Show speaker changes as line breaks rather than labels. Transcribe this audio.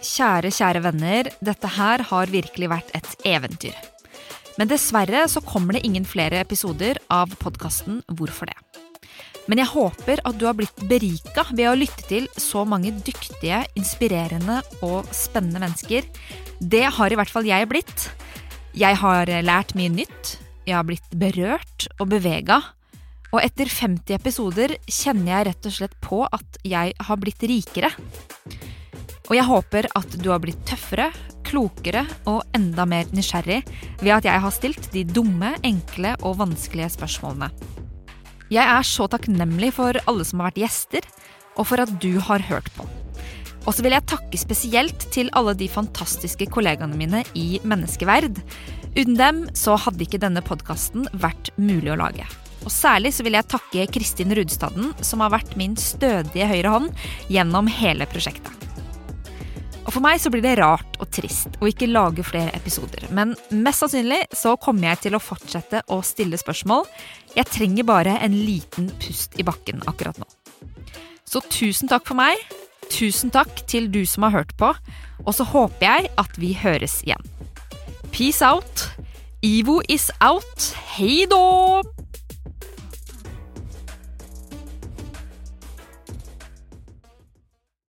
Kjære, kjære venner, dette her har virkelig vært et eventyr. Men dessverre så kommer det ingen flere episoder av podkasten Hvorfor det? Men jeg håper at du har blitt berika ved å lytte til så mange dyktige, inspirerende og spennende mennesker. Det har i hvert fall jeg blitt. Jeg har lært mye nytt, jeg har blitt berørt og bevega. Og etter 50 episoder kjenner jeg rett og slett på at jeg har blitt rikere. Og jeg håper at du har blitt tøffere, klokere og enda mer nysgjerrig ved at jeg har stilt de dumme, enkle og vanskelige spørsmålene. Jeg er så takknemlig for alle som har vært gjester, og for at du har hørt på. Og så vil jeg takke spesielt til alle de fantastiske kollegaene mine i Menneskeverd. Uten dem så hadde ikke denne podkasten vært mulig å lage. Og Særlig så vil jeg takke Kristin Rudstaden, som har vært min stødige høyre hånd gjennom hele prosjektet. Og For meg så blir det rart og trist å ikke lage flere episoder. Men mest sannsynlig så kommer jeg til å fortsette å stille spørsmål. Jeg trenger bare en liten pust i bakken akkurat nå. Så tusen takk for meg. Tusen takk til du som har hørt på. Og så håper jeg at vi høres igjen. Peace out. Ivo is out. Hei då!